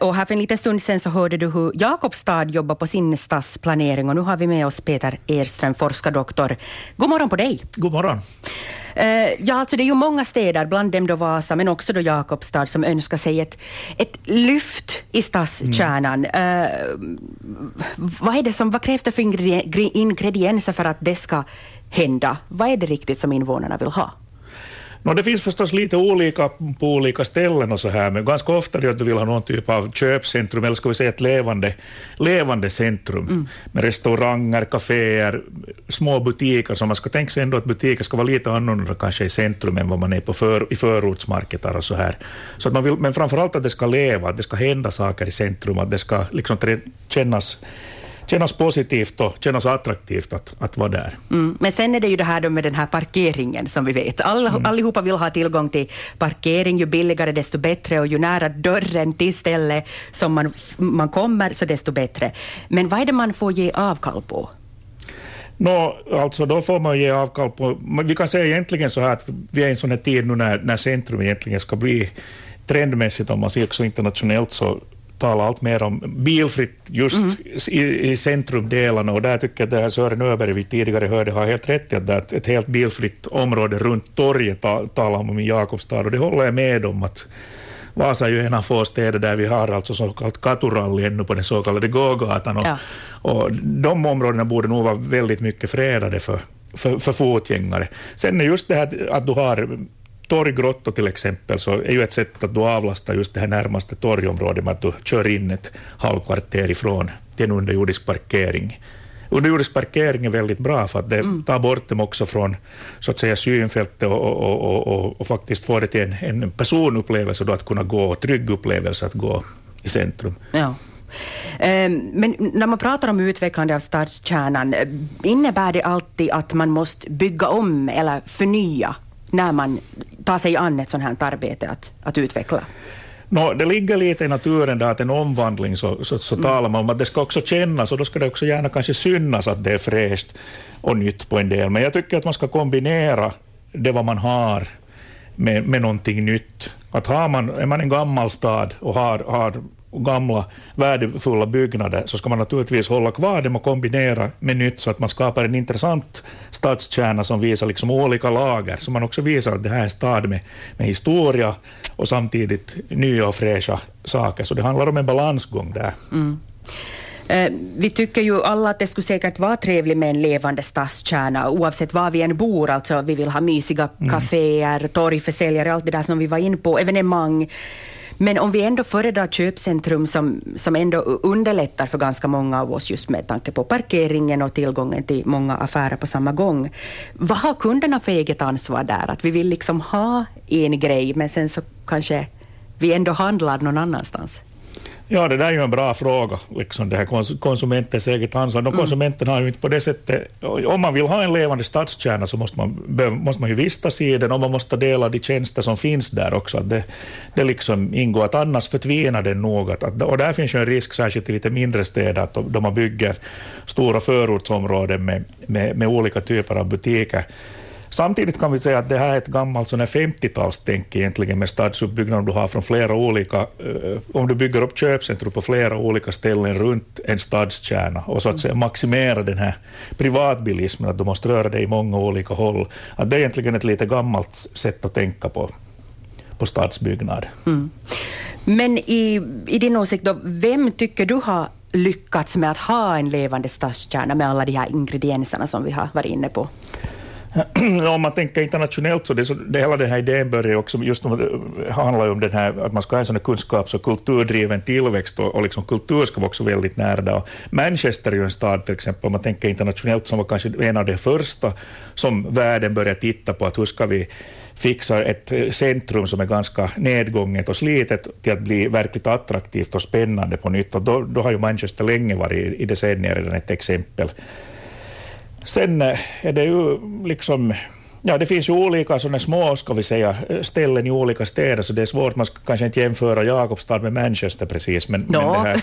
Och här för en liten stund sedan så hörde du hur Jakobstad jobbar på sin stadsplanering och nu har vi med oss Peter Erström, forskardoktor. God morgon på dig. God morgon. Uh, ja, alltså det är ju många städer, bland dem då Vasa, men också då Jakobstad, som önskar sig ett, ett lyft i stadskärnan. Mm. Uh, vad, är det som, vad krävs det för ingredienser för att det ska hända? Vad är det riktigt som invånarna vill ha? No, det finns förstås lite olika på olika ställen och så här, men ganska ofta är att du vill ha någon typ av köpcentrum, eller ska vi säga ett levande, levande centrum mm. med restauranger, kaféer, små butiker, så man ska tänka sig ändå att butiker ska vara lite annorlunda kanske i centrum än vad man är på för, i förortsmarketer och så här. Så att man vill, men framförallt att det ska leva, att det ska hända saker i centrum, att det ska liksom kännas kännas positivt och kännas attraktivt att, att vara där. Mm. Men sen är det ju det här då med den här parkeringen som vi vet. All, mm. Allihopa vill ha tillgång till parkering, ju billigare desto bättre och ju nära dörren till stället som man, man kommer så desto bättre. Men vad är det man får ge avkall på? Nå, alltså då får man ge avkall på... Vi kan säga egentligen så här att vi är i en sån här tid nu när, när centrum egentligen ska bli trendmässigt, om man ser också internationellt, så tala allt mer om bilfritt just mm. i, i centrumdelarna och där tycker jag att det här Sören Öberg vi tidigare hörde har helt rätt i att det är ett helt bilfritt område runt torget talar om i Jakobstad och det håller jag med om att Vasa är ju en av få städer där vi har alltså så kallat katuralli ännu på den så kallade gågatan och, ja. och de områdena borde nog vara väldigt mycket fredade för, för, för fotgängare. Sen är just det här att du har Torggrotto till exempel så är ju ett sätt att du avlastar just det här närmaste torgområdet med att du kör in ett halvkvarter ifrån till en underjordisk parkering. Underjordisk parkering är väldigt bra för att det mm. tar bort dem också från så att säga, synfältet och, och, och, och, och faktiskt får det till en, en personupplevelse då att kunna gå, trygg upplevelse att gå i centrum. Ja. Ehm, men när man pratar om utvecklande av stadskärnan, innebär det alltid att man måste bygga om eller förnya när man tar sig an ett sådant här arbete att, att utveckla? No, det ligger lite i naturen där att en omvandling så, så, så mm. talar man om att det ska också kännas och då ska det också gärna kanske synas att det är fräscht och nytt på en del. Men jag tycker att man ska kombinera det vad man har med, med någonting nytt. Att har man, är man en gammal stad och har, har gamla värdefulla byggnader så ska man naturligtvis hålla kvar dem och kombinera med nytt så att man skapar en intressant stadskärna som visar liksom olika lager, så man också visar att det här är en stad med, med historia och samtidigt nya och fräscha saker. Så det handlar om en balansgång där. Mm. Eh, vi tycker ju alla att det skulle säkert vara trevligt med en levande stadskärna, oavsett var vi än bor. Alltså, vi vill ha mysiga mm. kaféer, torgförsäljare, allt det där som vi var in på, evenemang. Men om vi ändå föredrar köpcentrum som, som ändå underlättar för ganska många av oss just med tanke på parkeringen och tillgången till många affärer på samma gång. Vad har kunderna för eget ansvar där? Att vi vill liksom ha en grej men sen så kanske vi ändå handlar någon annanstans? Ja, det där är ju en bra fråga, liksom det här konsumentens eget ansvar. Mm. konsumenten har ju inte på det sättet... Om man vill ha en levande stadskärna så måste man, måste man ju vistas i den och man måste dela de tjänster som finns där också. Att det, det liksom ingår, att annars förtvinar den något. Att, och där finns ju en risk, särskilt i lite mindre städer, att då man bygger stora förortsområden med, med, med olika typer av butiker Samtidigt kan vi säga att det här är ett gammalt 50-talstänk egentligen med stadsuppbyggnad du har från flera olika, eh, om du bygger upp köpcentrum på flera olika ställen runt en stadskärna och så att säga maximera den här privatbilismen, att du måste röra dig i många olika håll. Att det är egentligen ett lite gammalt sätt att tänka på, på stadsbyggnad. Mm. Men i, i din åsikt, då, vem tycker du har lyckats med att ha en levande stadskärna med alla de här ingredienserna som vi har varit inne på? Om man tänker internationellt så, det, så det, hela den här idén börjar också just om, handlar om den här, att man ska ha en sån kunskaps och kulturdriven tillväxt och, och liksom kultur ska vara också väldigt nära där. Manchester är ju en stad till exempel, om man tänker internationellt, som var kanske en av de första som världen började titta på, att hur ska vi fixa ett eh, centrum som är ganska nedgånget och slitet till att bli verkligt attraktivt och spännande på nytt. Och då, då har ju Manchester länge varit i decennier redan ett exempel Sen eh, är det ju liksom Ja, det finns ju olika sådana små ska vi säga, ställen i olika städer, så det är svårt. Man ska kanske inte jämföra Jakobstad med Manchester precis. Men, no. men.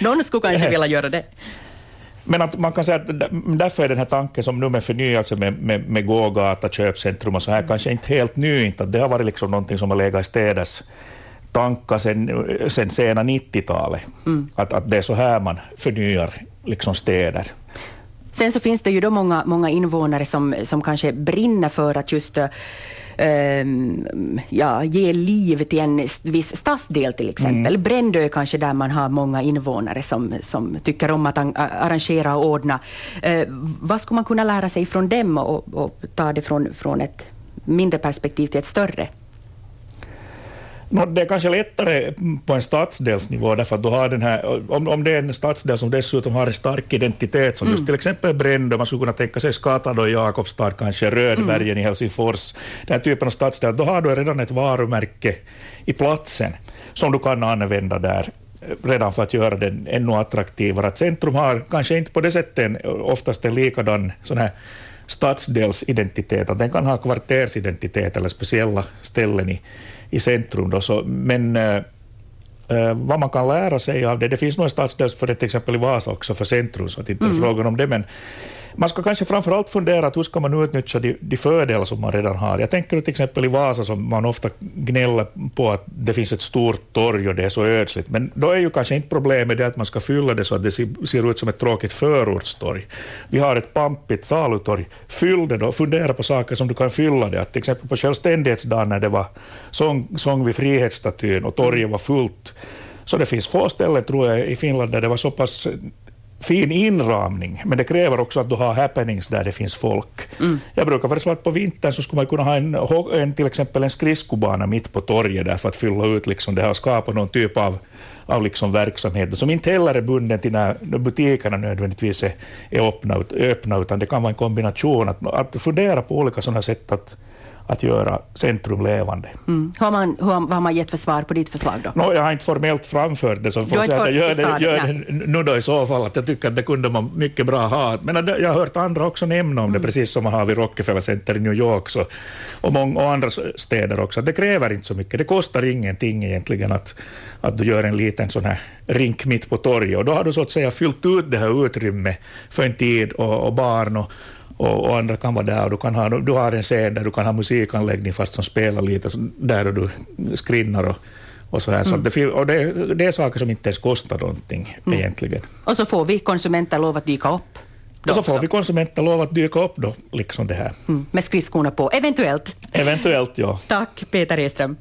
Någon skulle kanske vilja göra det. Men att man kan säga att därför är den här tanken som nu med förnyelse med, med, med gågata, köpcentrum och så här, kanske inte helt ny. Inte. Det har varit liksom någonting som har legat i städers tanka sen, sen sena 90-talet. Mm. Att, att det är så här man förnyar liksom städer. Sen så finns det ju då många, många invånare som, som kanske brinner för att just Um, ja, ge liv till en viss stadsdel till exempel. Mm. Brändö är kanske där man har många invånare som, som tycker om att arrangera och ordna. Uh, vad skulle man kunna lära sig från dem och, och ta det från, från ett mindre perspektiv till ett större? No, det är kanske lättare på en stadsdelsnivå, därför att du har den här, om, om det är en stadsdel som dessutom har en stark identitet, som mm. just till exempel Brändö, man skulle kunna tänka sig Skata och Jakobstad, kanske Rödbergen mm. i Helsingfors, den här typen av stadsdel, då har du redan ett varumärke i platsen som du kan använda där redan för att göra den ännu attraktivare. Att centrum har kanske inte på det sättet oftast en likadan sån här stadsdelsidentitet, att den kan ha kvartersidentitet eller speciella ställen i, i centrum. Då, så, men äh, vad man kan lära sig av det, det finns nog en stadsdel för det till exempel i Vasa också för centrum, så att inte mm. frågan om det, men man ska kanske framförallt fundera att hur ska man utnyttja de, de fördelar som man redan har. Jag tänker till exempel i Vasa som man ofta gnäller på att det finns ett stort torg och det är så ödsligt, men då är ju kanske inte problemet det att man ska fylla det så att det ser ut som ett tråkigt förortstorg. Vi har ett pampigt salutorg. Fyll det då, fundera på saker som du kan fylla det. Att till exempel på självständighetsdagen när det var sång, sång vid Frihetsstatyn och torget var fullt, så det finns få ställen, tror jag, i Finland där det var så pass fin inramning, men det kräver också att du har happenings där det finns folk. Mm. Jag brukar föreslå att på vintern så skulle man kunna ha en, en, till exempel en skridskobana mitt på torget där för att fylla ut liksom det här och skapa någon typ av, av liksom verksamhet som inte heller är bunden till när butikerna nödvändigtvis är, är öppna, öppna, utan det kan vara en kombination. Att, att fundera på olika sådana sätt att att göra centrum levande. Mm. Har man, hur, vad har man gett för svar på ditt förslag då? No, jag har inte formellt framfört det, så får säga att jag gör, det, gör det nu då i så fall, att jag tycker att det kunde man mycket bra ha. Men jag har hört andra också nämna om det, mm. precis som man har vid Rockefeller Center i New York så, och, många, och andra städer också. Det kräver inte så mycket, det kostar ingenting egentligen att, att du gör en liten sån här rink mitt på torget och då har du så att säga fyllt ut det här utrymmet för en tid och, och barn och, och, och, andra kan vara där och du, kan ha, du har en scen där du kan ha musikanläggning fast som spelar lite där du skrinnar och, och så här. Mm. Så det, och det, det, är saker som inte ens kostar någonting mm. egentligen. Och så får vi konsumenter lov att dyka upp. Och så får vi konsumenter lov att dyka upp då, liksom det här. Mm. Med skridskorna på, eventuellt. Eventuellt, ja. Tack, Peter Eström.